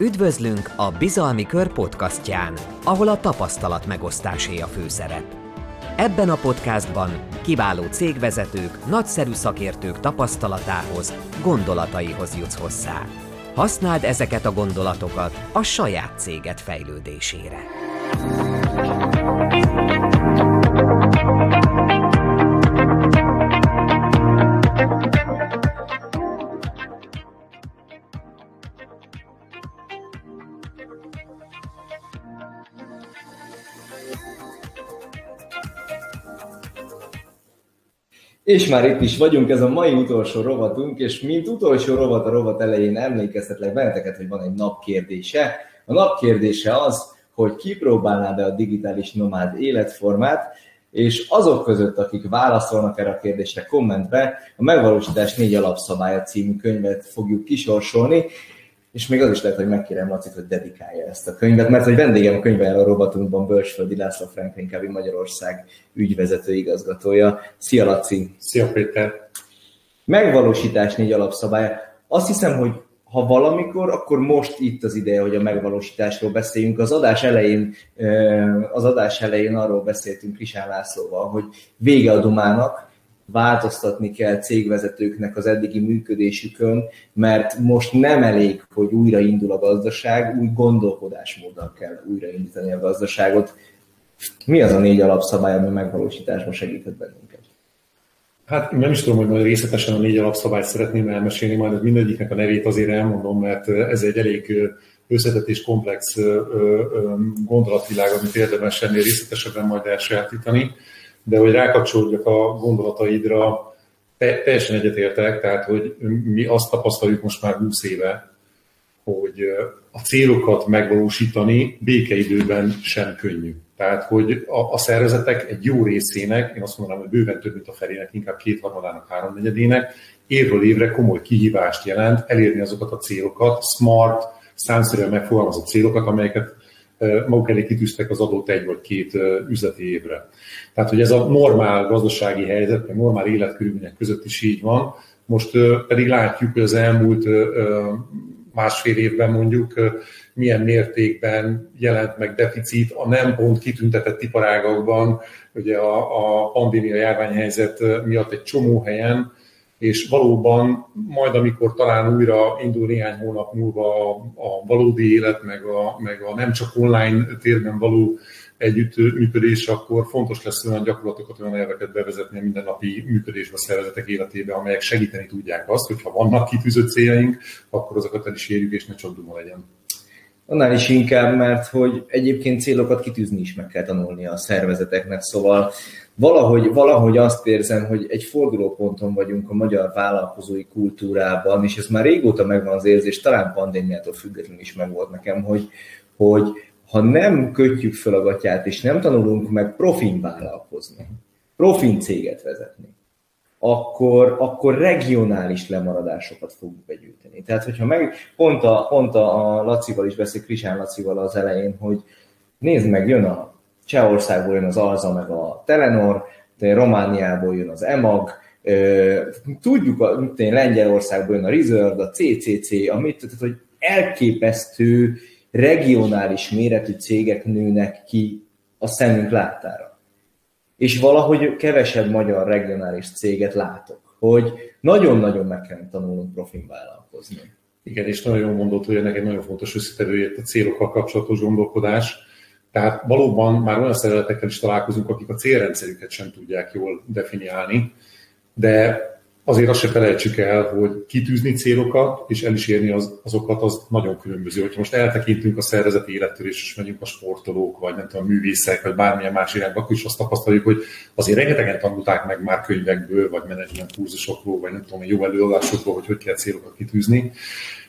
Üdvözlünk a Bizalmi Kör podcastján, ahol a tapasztalat megosztásé a főszerep. Ebben a podcastban kiváló cégvezetők, nagyszerű szakértők tapasztalatához, gondolataihoz jutsz hozzá. Használd ezeket a gondolatokat a saját céged fejlődésére. És már itt is vagyunk, ez a mai utolsó rovatunk, és mint utolsó rovat a rovat elején emlékeztetlek benneteket, hogy van egy napkérdése. A napkérdése az, hogy kipróbálnád-e a digitális nomád életformát, és azok között, akik válaszolnak erre a kérdésre kommentbe, a Megvalósítás négy alapszabálya című könyvet fogjuk kisorsolni, és még az is lehet, hogy megkérem Lacit, hogy dedikálja ezt a könyvet, mert hogy vendégem a könyvvel a robatunkban Bölcsföldi László Franklin Kevin Magyarország ügyvezető igazgatója. Szia Laci! Szia Péter! Megvalósítás négy alapszabály. Azt hiszem, hogy ha valamikor, akkor most itt az ideje, hogy a megvalósításról beszéljünk. Az adás elején, az adás elején arról beszéltünk Krisán Lászlóval, hogy vége a Dumának, változtatni kell cégvezetőknek az eddigi működésükön, mert most nem elég, hogy újraindul a gazdaság, új gondolkodásmóddal kell újraindítani a gazdaságot. Mi az a négy alapszabály, ami megvalósításban segíthet bennünket? Hát nem is tudom, hogy majd részletesen a négy alapszabályt szeretném elmesélni, majd mindegyiknek a nevét azért elmondom, mert ez egy elég összetett és komplex gondolatvilág, amit érdemes ennél részletesebben majd elsajátítani de hogy rákapcsolódjak a gondolataidra, teljesen egyetértek, tehát hogy mi azt tapasztaljuk most már 20 éve, hogy a célokat megvalósítani békeidőben sem könnyű. Tehát, hogy a, a szervezetek egy jó részének, én azt mondanám, hogy bőven több, mint a felének, inkább kétharmadának, háromnegyedének, évről évre komoly kihívást jelent elérni azokat a célokat, smart, számszerűen megfogalmazott célokat, amelyeket maguk elé kitűztek az adott egy vagy két üzleti évre. Tehát, hogy ez a normál gazdasági helyzet, meg normál életkörülmények között is így van. Most pedig látjuk, hogy az elmúlt másfél évben mondjuk milyen mértékben jelent meg deficit a nem pont kitüntetett iparágakban, ugye a, a pandémia járványhelyzet miatt egy csomó helyen, és valóban majd, amikor talán újra indul néhány hónap múlva a valódi élet, meg a, meg a nem csak online térben való együttműködés, akkor fontos lesz olyan gyakorlatokat, olyan elveket bevezetni a mindennapi működésbe a szervezetek életébe, amelyek segíteni tudják azt, hogy ha vannak kitűzött céljaink, akkor azokat el is érjük, és ne csak duma legyen. Annál is inkább, mert hogy egyébként célokat kitűzni is meg kell tanulni a szervezeteknek, szóval valahogy, valahogy azt érzem, hogy egy fordulóponton vagyunk a magyar vállalkozói kultúrában, és ez már régóta megvan az érzés, talán pandémiától függetlenül is megvolt nekem, hogy, hogy ha nem kötjük fel a gatyát, és nem tanulunk meg profin vállalkozni, profin céget vezetni, akkor, akkor regionális lemaradásokat fogunk begyűjteni. Tehát, hogyha meg, pont a, pont a Lacival is beszél, Krisán Lacival az elején, hogy nézd meg, jön a Csehországból jön az Alza, meg a Telenor, Romániából jön az EMAG, tudjuk, hogy Lengyelországból jön a Reserve, a CCC, amit, tehát, hogy elképesztő regionális méretű cégek nőnek ki a szemünk láttára. És valahogy kevesebb magyar regionális céget látok, hogy nagyon-nagyon meg kell tanulnunk profin vállalkozni. Igen, és nagyon jól mondott, hogy ennek egy nagyon fontos összetevője a célokkal kapcsolatos gondolkodás. Tehát valóban már olyan szervezetekkel is találkozunk, akik a célrendszerüket sem tudják jól definiálni, de azért azt se felejtsük el, hogy kitűzni célokat és el is érni az, azokat, az nagyon különböző. Hogyha most eltekintünk a szervezeti élettől, és megyünk a sportolók, vagy nem tudom, a művészek, vagy bármilyen más irányba, akkor is azt tapasztaljuk, hogy azért rengetegen tanulták meg már könyvekből, vagy menedzsment kurzusokról, vagy nem tudom, jó előadásokról, hogy hogy kell célokat kitűzni.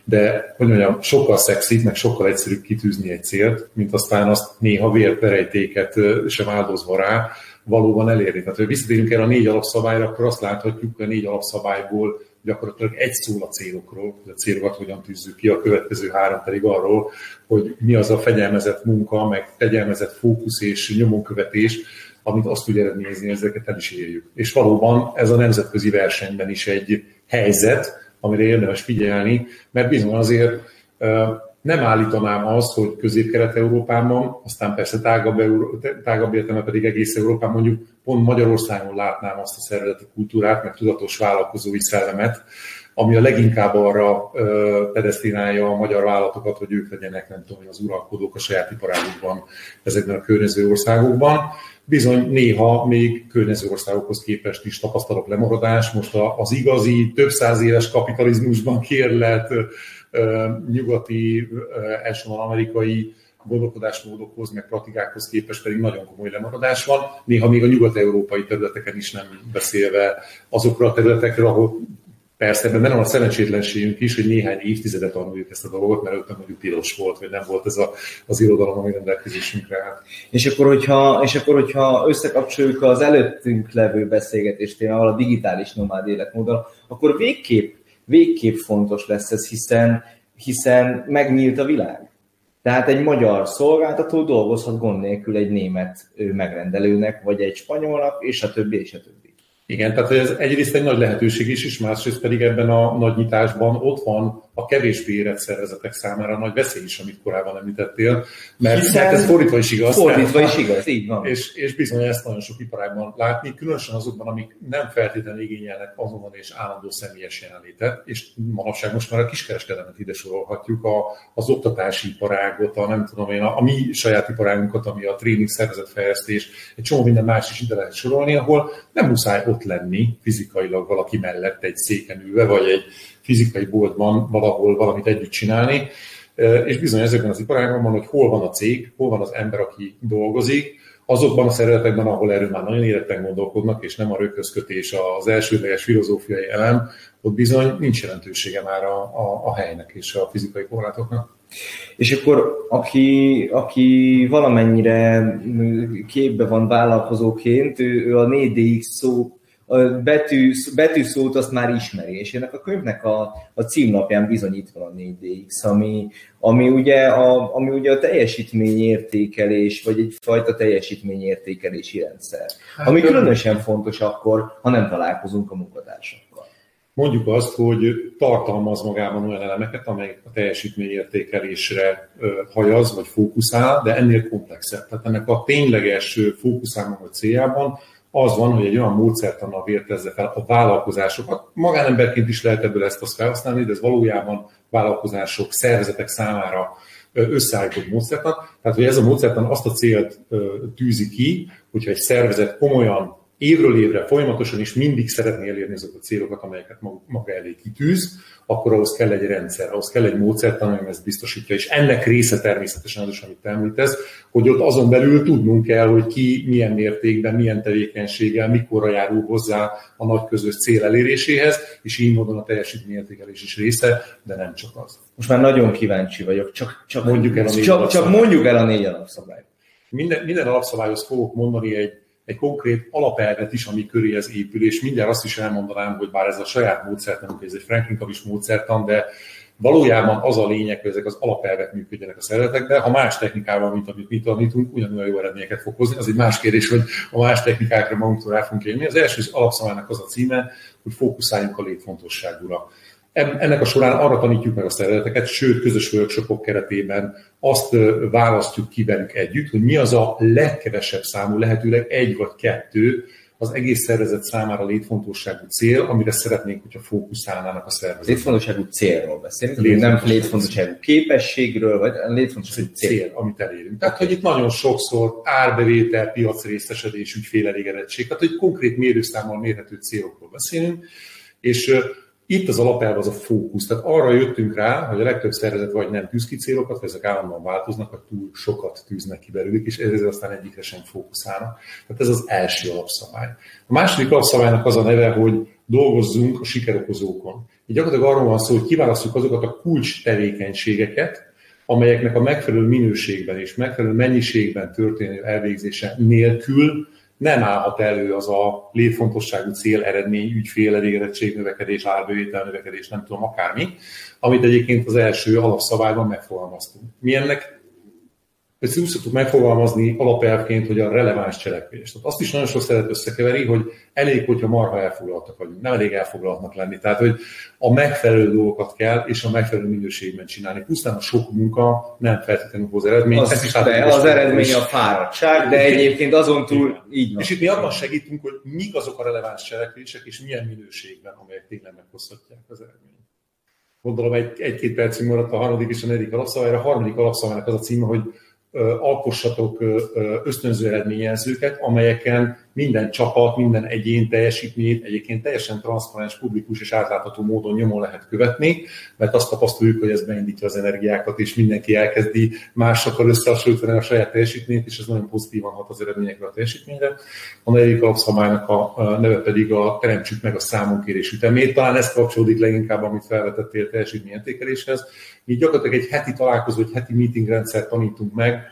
De, hogy mondjam, sokkal szexibb, meg sokkal egyszerűbb kitűzni egy célt, mint aztán azt néha vérperejtéket sem áldozva rá, valóban elérni. Tehát, hogy visszatérünk erre a négy alapszabályra, akkor azt láthatjuk, hogy a négy alapszabályból gyakorlatilag egy szól a célokról, hogy a célokat hogyan tűzzük ki, a következő három pedig arról, hogy mi az a fegyelmezett munka, meg fegyelmezett fókusz és nyomonkövetés, amit azt tudja eredményezni, ezeket el is érjük. És valóban ez a nemzetközi versenyben is egy helyzet, amire érdemes figyelni, mert bizony azért nem állítanám azt, hogy közép-kelet-európában, aztán persze tágabb, tágabb értelme pedig egész Európában, mondjuk pont Magyarországon látnám azt a szervezeti kultúrát, meg tudatos vállalkozói szellemet, ami a leginkább arra pedesztinálja a magyar vállalatokat, hogy ők legyenek, nem tudom, az uralkodók a saját iparágukban ezekben a környező országokban. Bizony néha még környező országokhoz képest is tapasztalok lemaradást. Most az igazi, több száz éves kapitalizmusban kérlet nyugati, elsősorban amerikai gondolkodásmódokhoz, meg praktikákhoz képest pedig nagyon komoly lemaradás van. Néha még a nyugat-európai területeken is nem beszélve azokra a területekre, ahol Persze, ebben benne a szerencsétlenségünk is, hogy néhány évtizedet tanuljuk ezt a dolgot, mert ott mondjuk tilos volt, vagy nem volt ez a, az irodalom, ami rendelkezésünkre állt. És akkor, hogyha, és akkor, hogyha összekapcsoljuk az előttünk levő beszélgetést témával, a digitális nomád életmóddal, akkor végképp, végképp fontos lesz ez, hiszen, hiszen megnyílt a világ. Tehát egy magyar szolgáltató dolgozhat gond nélkül egy német megrendelőnek, vagy egy spanyolnak, és a többi, és a többi. Igen, tehát ez egyrészt egy nagy lehetőség is, és másrészt pedig ebben a nagy nyitásban ott van a kevésbé érett szervezetek számára nagy veszély is, amit korábban említettél, mert, Hiszen mert ez fordítva is igaz. Fordítva is igaz, így van. És, és bizony ezt nagyon sok iparágban látni, különösen azokban, amik nem feltétlenül igényelnek azonnal és állandó személyes jelenlétet, és manapság most már a kiskereskedelmet ide sorolhatjuk, a, az oktatási iparágot, a nem tudom én, a, a mi saját iparágunkat, ami a tréning szervezetfejlesztés, egy csomó minden más is ide lehet sorolni, ahol nem muszáj ott lenni fizikailag valaki mellett egy széken ülve, vagy egy fizikai boltban valahol valamit együtt csinálni, és bizony ezekben az iparágban hogy hol van a cég, hol van az ember, aki dolgozik, azokban a szeretekben, ahol erről már nagyon éretten gondolkodnak, és nem a rökközkötés az elsődleges filozófiai elem, ott bizony nincs jelentősége már a, a, a helynek és a fizikai korlátoknak. És akkor aki, aki valamennyire képbe van vállalkozóként, ő, ő a 4DX szó betű, betűszót azt már ismeri, és ennek a könyvnek a, a címlapján bizony itt van a 4DX, ami, ami, ugye a, ami ugye a teljesítményértékelés, vagy egyfajta teljesítményértékelési rendszer, hát, ami különösen fontos akkor, ha nem találkozunk a munkatársakkal. Mondjuk azt, hogy tartalmaz magában olyan elemeket, amelyek a teljesítményértékelésre hajaz, vagy fókuszál, de ennél komplexebb. Tehát ennek a tényleges fókuszálnak a céljában az van, hogy egy olyan módszertannal vértezze fel a vállalkozásokat. Magánemberként is lehet ebből ezt azt felhasználni, de ez valójában vállalkozások, szervezetek számára összeállított módszertan. Tehát, hogy ez a módszertan azt a célt tűzi ki, hogyha egy szervezet komolyan évről évre folyamatosan is mindig szeretné elérni azokat a célokat, amelyeket maga elé kitűz, akkor ahhoz kell egy rendszer, ahhoz kell egy módszertan, ami ezt biztosítja. És ennek része természetesen az is, amit te említesz, hogy ott azon belül tudnunk kell, hogy ki milyen mértékben, milyen tevékenységgel, mikorra járul hozzá a nagy közös cél eléréséhez, és így módon a teljesítményértékelés is része, de nem csak az. Most már nagyon kíváncsi vagyok, csak, csak mondjuk el a négy csak, csak mondjuk el a négy alapszabályt. Minden, minden alapszabályhoz fogok mondani egy egy konkrét alapelvet is, ami köré ez épül, és mindjárt azt is elmondanám, hogy bár ez a saját módszertanunk, ez egy Franklin Kavis módszertan, de valójában az a lényeg, hogy ezek az alapelvek működjenek a szeretekben. Ha más technikával, mint amit mi tanítunk, ugyanolyan jó eredményeket fog hozni. Az egy más kérdés, hogy a más technikákra magunktól rá fogunk élni. Az első alapszabálynak az a címe, hogy fókuszáljunk a létfontosságúra. Ennek a során arra tanítjuk meg a szervezeteket, sőt, közös workshopok keretében azt választjuk ki velük együtt, hogy mi az a legkevesebb számú, lehetőleg egy vagy kettő az egész szervezet számára létfontosságú cél, amire szeretnénk, hogyha fókuszálnának a szervezetek. Létfontosságú célról beszélünk, létfontosságú nem létfontosságú képességről, vagy létfontosságú cél. cél, amit elérünk. Tehát, hogy itt nagyon sokszor árbevétel, piacrészesedés, ügyfélelégedettség, tehát, hogy konkrét mérőszámmal mérhető célokról beszélünk, és itt az alapelv az a fókusz. Tehát arra jöttünk rá, hogy a legtöbb szervezet vagy nem tűz ki célokat, vagy ezek állandóan változnak, vagy túl sokat tűznek ki belőlük, és ezért aztán egyikre sem fókuszálnak. Tehát ez az első alapszabály. A második alapszabálynak az a neve, hogy dolgozzunk a sikerokozókon. Így gyakorlatilag arról van szó, hogy kiválasztjuk azokat a kulcs tevékenységeket, amelyeknek a megfelelő minőségben és megfelelő mennyiségben történő elvégzése nélkül nem állhat elő az a létfontosságú cél, eredmény, ügyfél, elégedettség, növekedés, árbevétel, növekedés, nem tudom, akármi, amit egyébként az első alapszabályban megfogalmaztunk. Mi ennek ezt úgy szoktuk megfogalmazni alapelvként, hogy a releváns cselekvés. Tehát azt is nagyon sok szeret összekeveri, hogy elég, hogyha marha elfoglaltak vagyunk, nem elég elfoglaltnak lenni. Tehát, hogy a megfelelő dolgokat kell, és a megfelelő minőségben csinálni. Pusztán a sok munka nem feltétlenül hoz eredményt. Az, is de, az eredmény a fáradtság, de egyébként azon túl így van. És itt mi abban segítünk, hogy mik azok a releváns cselekvések, és milyen minőségben, amelyek tényleg meghozhatják az eredményt gondolom egy, egy-két percig maradt a harmadik és a negyedik alapszabályra. A harmadik alapszabálynak az a címe, hogy alkossatok ösztönző eredményjelzőket, amelyeken minden csapat, minden egyén teljesítményét egyébként teljesen transzparens, publikus és átlátható módon nyomon lehet követni, mert azt tapasztaljuk, hogy ez beindítja az energiákat, és mindenki elkezdi másokkal összehasonlítani a saját teljesítményt, és ez nagyon pozitívan hat az eredményekre a teljesítményre. A negyedik alapszabálynak a neve pedig a teremtsük meg a számonkérés ütemét. Talán ez kapcsolódik leginkább, amit felvetettél teljesítményértékeléshez. Mi gyakorlatilag egy heti találkozó, egy heti meetingrendszert tanítunk meg,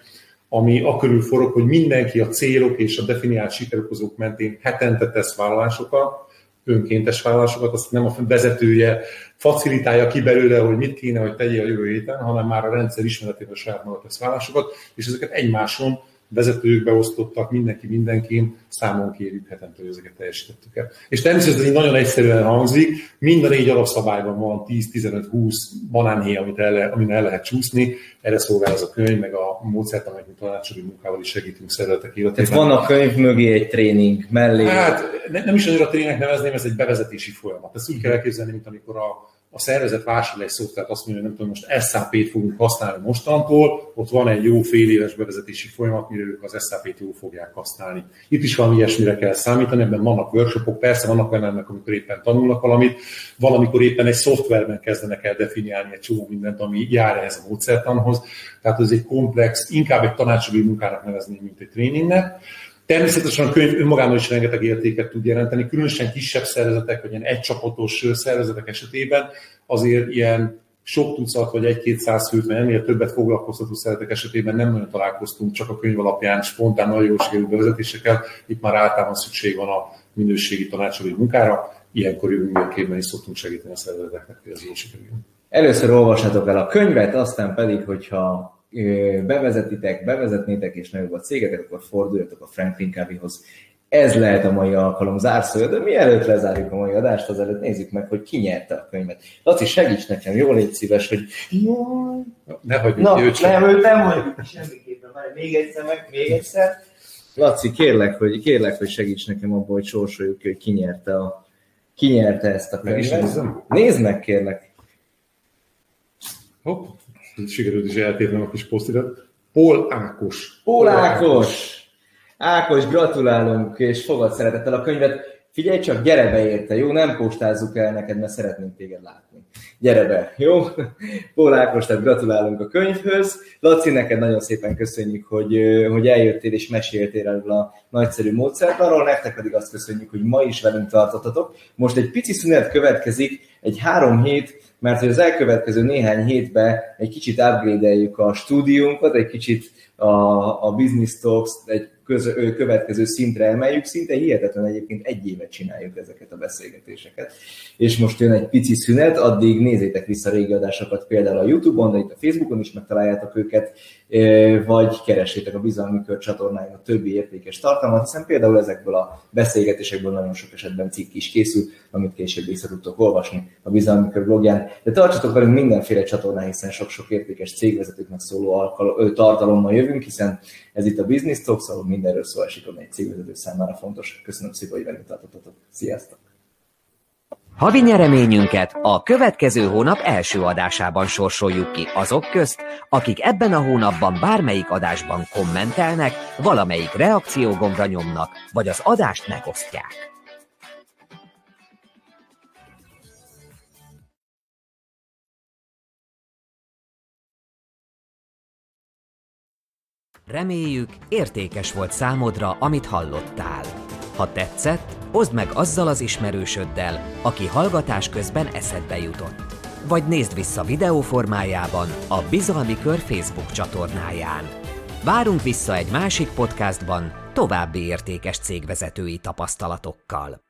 ami akörül forog, hogy mindenki a célok és a definiált sikerokozók mentén hetente tesz vállalásokat, önkéntes vállalásokat, azt nem a vezetője facilitálja ki belőle, hogy mit kéne, hogy tegyél a jövő héten, hanem már a rendszer ismeretében saját maga tesz vállalásokat, és ezeket egymáson vezetők beosztottak, mindenki mindenkin, számon kérjük hetente, hogy ezeket teljesítettük el. És természetesen nagyon egyszerűen hangzik, mind a négy alapszabályban van 10-15-20 banánhéj, amit el, amin el lehet csúszni, erre szolgál ez a könyv, meg a módszert, amelyik tanácsadói munkával is segítünk szervezetek életében. Tehát van a könyv mögé egy tréning mellé? Hát nem is annyira tréningnek nevezném, ez egy bevezetési folyamat. Ezt úgy kell elképzelni, mint amikor a a szervezet vásárol egy szoftvert, azt mondja, hogy nem tudom, most SAP-t fogunk használni mostantól, ott van egy jó fél éves bevezetési folyamat, mire ők az SAP-t jól fogják használni. Itt is valami ilyesmire kell számítani, ebben vannak workshopok, persze vannak olyanok, amikor éppen tanulnak valamit, valamikor éppen egy szoftverben kezdenek el definiálni egy csomó mindent, ami jár ehhez a módszertanhoz. Tehát ez egy komplex, inkább egy tanácsadói munkának nevezni, mint egy tréningnek. Természetesen a könyv önmagában is rengeteg értéket tud jelenteni, különösen kisebb szervezetek, vagy ilyen egycsapatos szervezetek esetében azért ilyen sok tucat vagy egy-két száz főt, vagy ennél többet foglalkoztató szeretek esetében nem nagyon találkoztunk, csak a könyv alapján spontán nagyon jól sikerült bevezetésekkel. Itt már általában szükség van a minőségi tanácsadói munkára, ilyenkor jövőnkében is szoktunk segíteni a szervezeteknek, hogy ez jól sikerüljön. Először olvashatok el a könyvet, aztán pedig, hogyha bevezetitek, bevezetnétek és nagyobb a cégetek, akkor forduljatok a Franklin Coveyhoz. Ez lehet a mai alkalom zárszója, de mielőtt lezárjuk a mai adást, azelőtt nézzük meg, hogy ki nyerte a könyvet. Laci, segíts nekem, jól légy szíves, hogy jaj. Ne hagyjuk Na, őt nem, őt nem hagyjuk semmiképpen. Még egyszer, meg még egyszer. Laci, kérlek, hogy, kérlek, hogy segíts nekem abban, hogy sorsoljuk hogy ki nyerte, a, ki nyerte ezt a könyvet. Nézd meg, kérlek. Hopp sikerült is eltérnem a kis posztidat. Pól Ákos. Pól Ákos! Ákos, gratulálunk, és fogad szeretettel a könyvet. Figyelj csak, gyere be érte, jó? Nem postázzuk el neked, mert szeretnénk téged látni. Gyere be, jó? Pól Ákos, tehát gratulálunk a könyvhöz. Laci, neked nagyon szépen köszönjük, hogy, hogy eljöttél és meséltél erről a nagyszerű módszertanról, nektek pedig azt köszönjük, hogy ma is velünk tartottatok. Most egy pici szünet következik, egy három hét mert hogy az elkövetkező néhány hétben egy kicsit upgrade a stúdiónkat, egy kicsit a, a Business Talks egy köz, következő szintre emeljük, szinte hihetetlen egyébként egy évet csináljuk ezeket a beszélgetéseket. És most jön egy pici szünet, addig nézzétek vissza régi adásokat például a Youtube-on, de itt a Facebookon is megtaláljátok őket, vagy keressétek a Bizalmi Kör csatornáin a többi értékes tartalmat, hiszen például ezekből a beszélgetésekből nagyon sok esetben cikk is készül, amit később vissza tudtok olvasni a Bizalmi Kör blogján. De tartsatok velünk mindenféle csatornán, hiszen sok-sok értékes cégvezetőknek szóló tartalommal jövünk, hiszen ez itt a Business Talk, szóval mindenről szó esik, ami egy cégvezető számára fontos. Köszönöm szépen, hogy velünk tartottatok. Sziasztok! Havi nyereményünket a következő hónap első adásában sorsoljuk ki azok közt, akik ebben a hónapban bármelyik adásban kommentelnek, valamelyik reakciógombra nyomnak, vagy az adást megosztják. Reméljük, értékes volt számodra, amit hallottál. Ha tetszett, oszd meg azzal az ismerősöddel, aki hallgatás közben eszedbe jutott. Vagy nézd vissza videó formájában a Bizalmi Kör Facebook csatornáján. Várunk vissza egy másik podcastban további értékes cégvezetői tapasztalatokkal.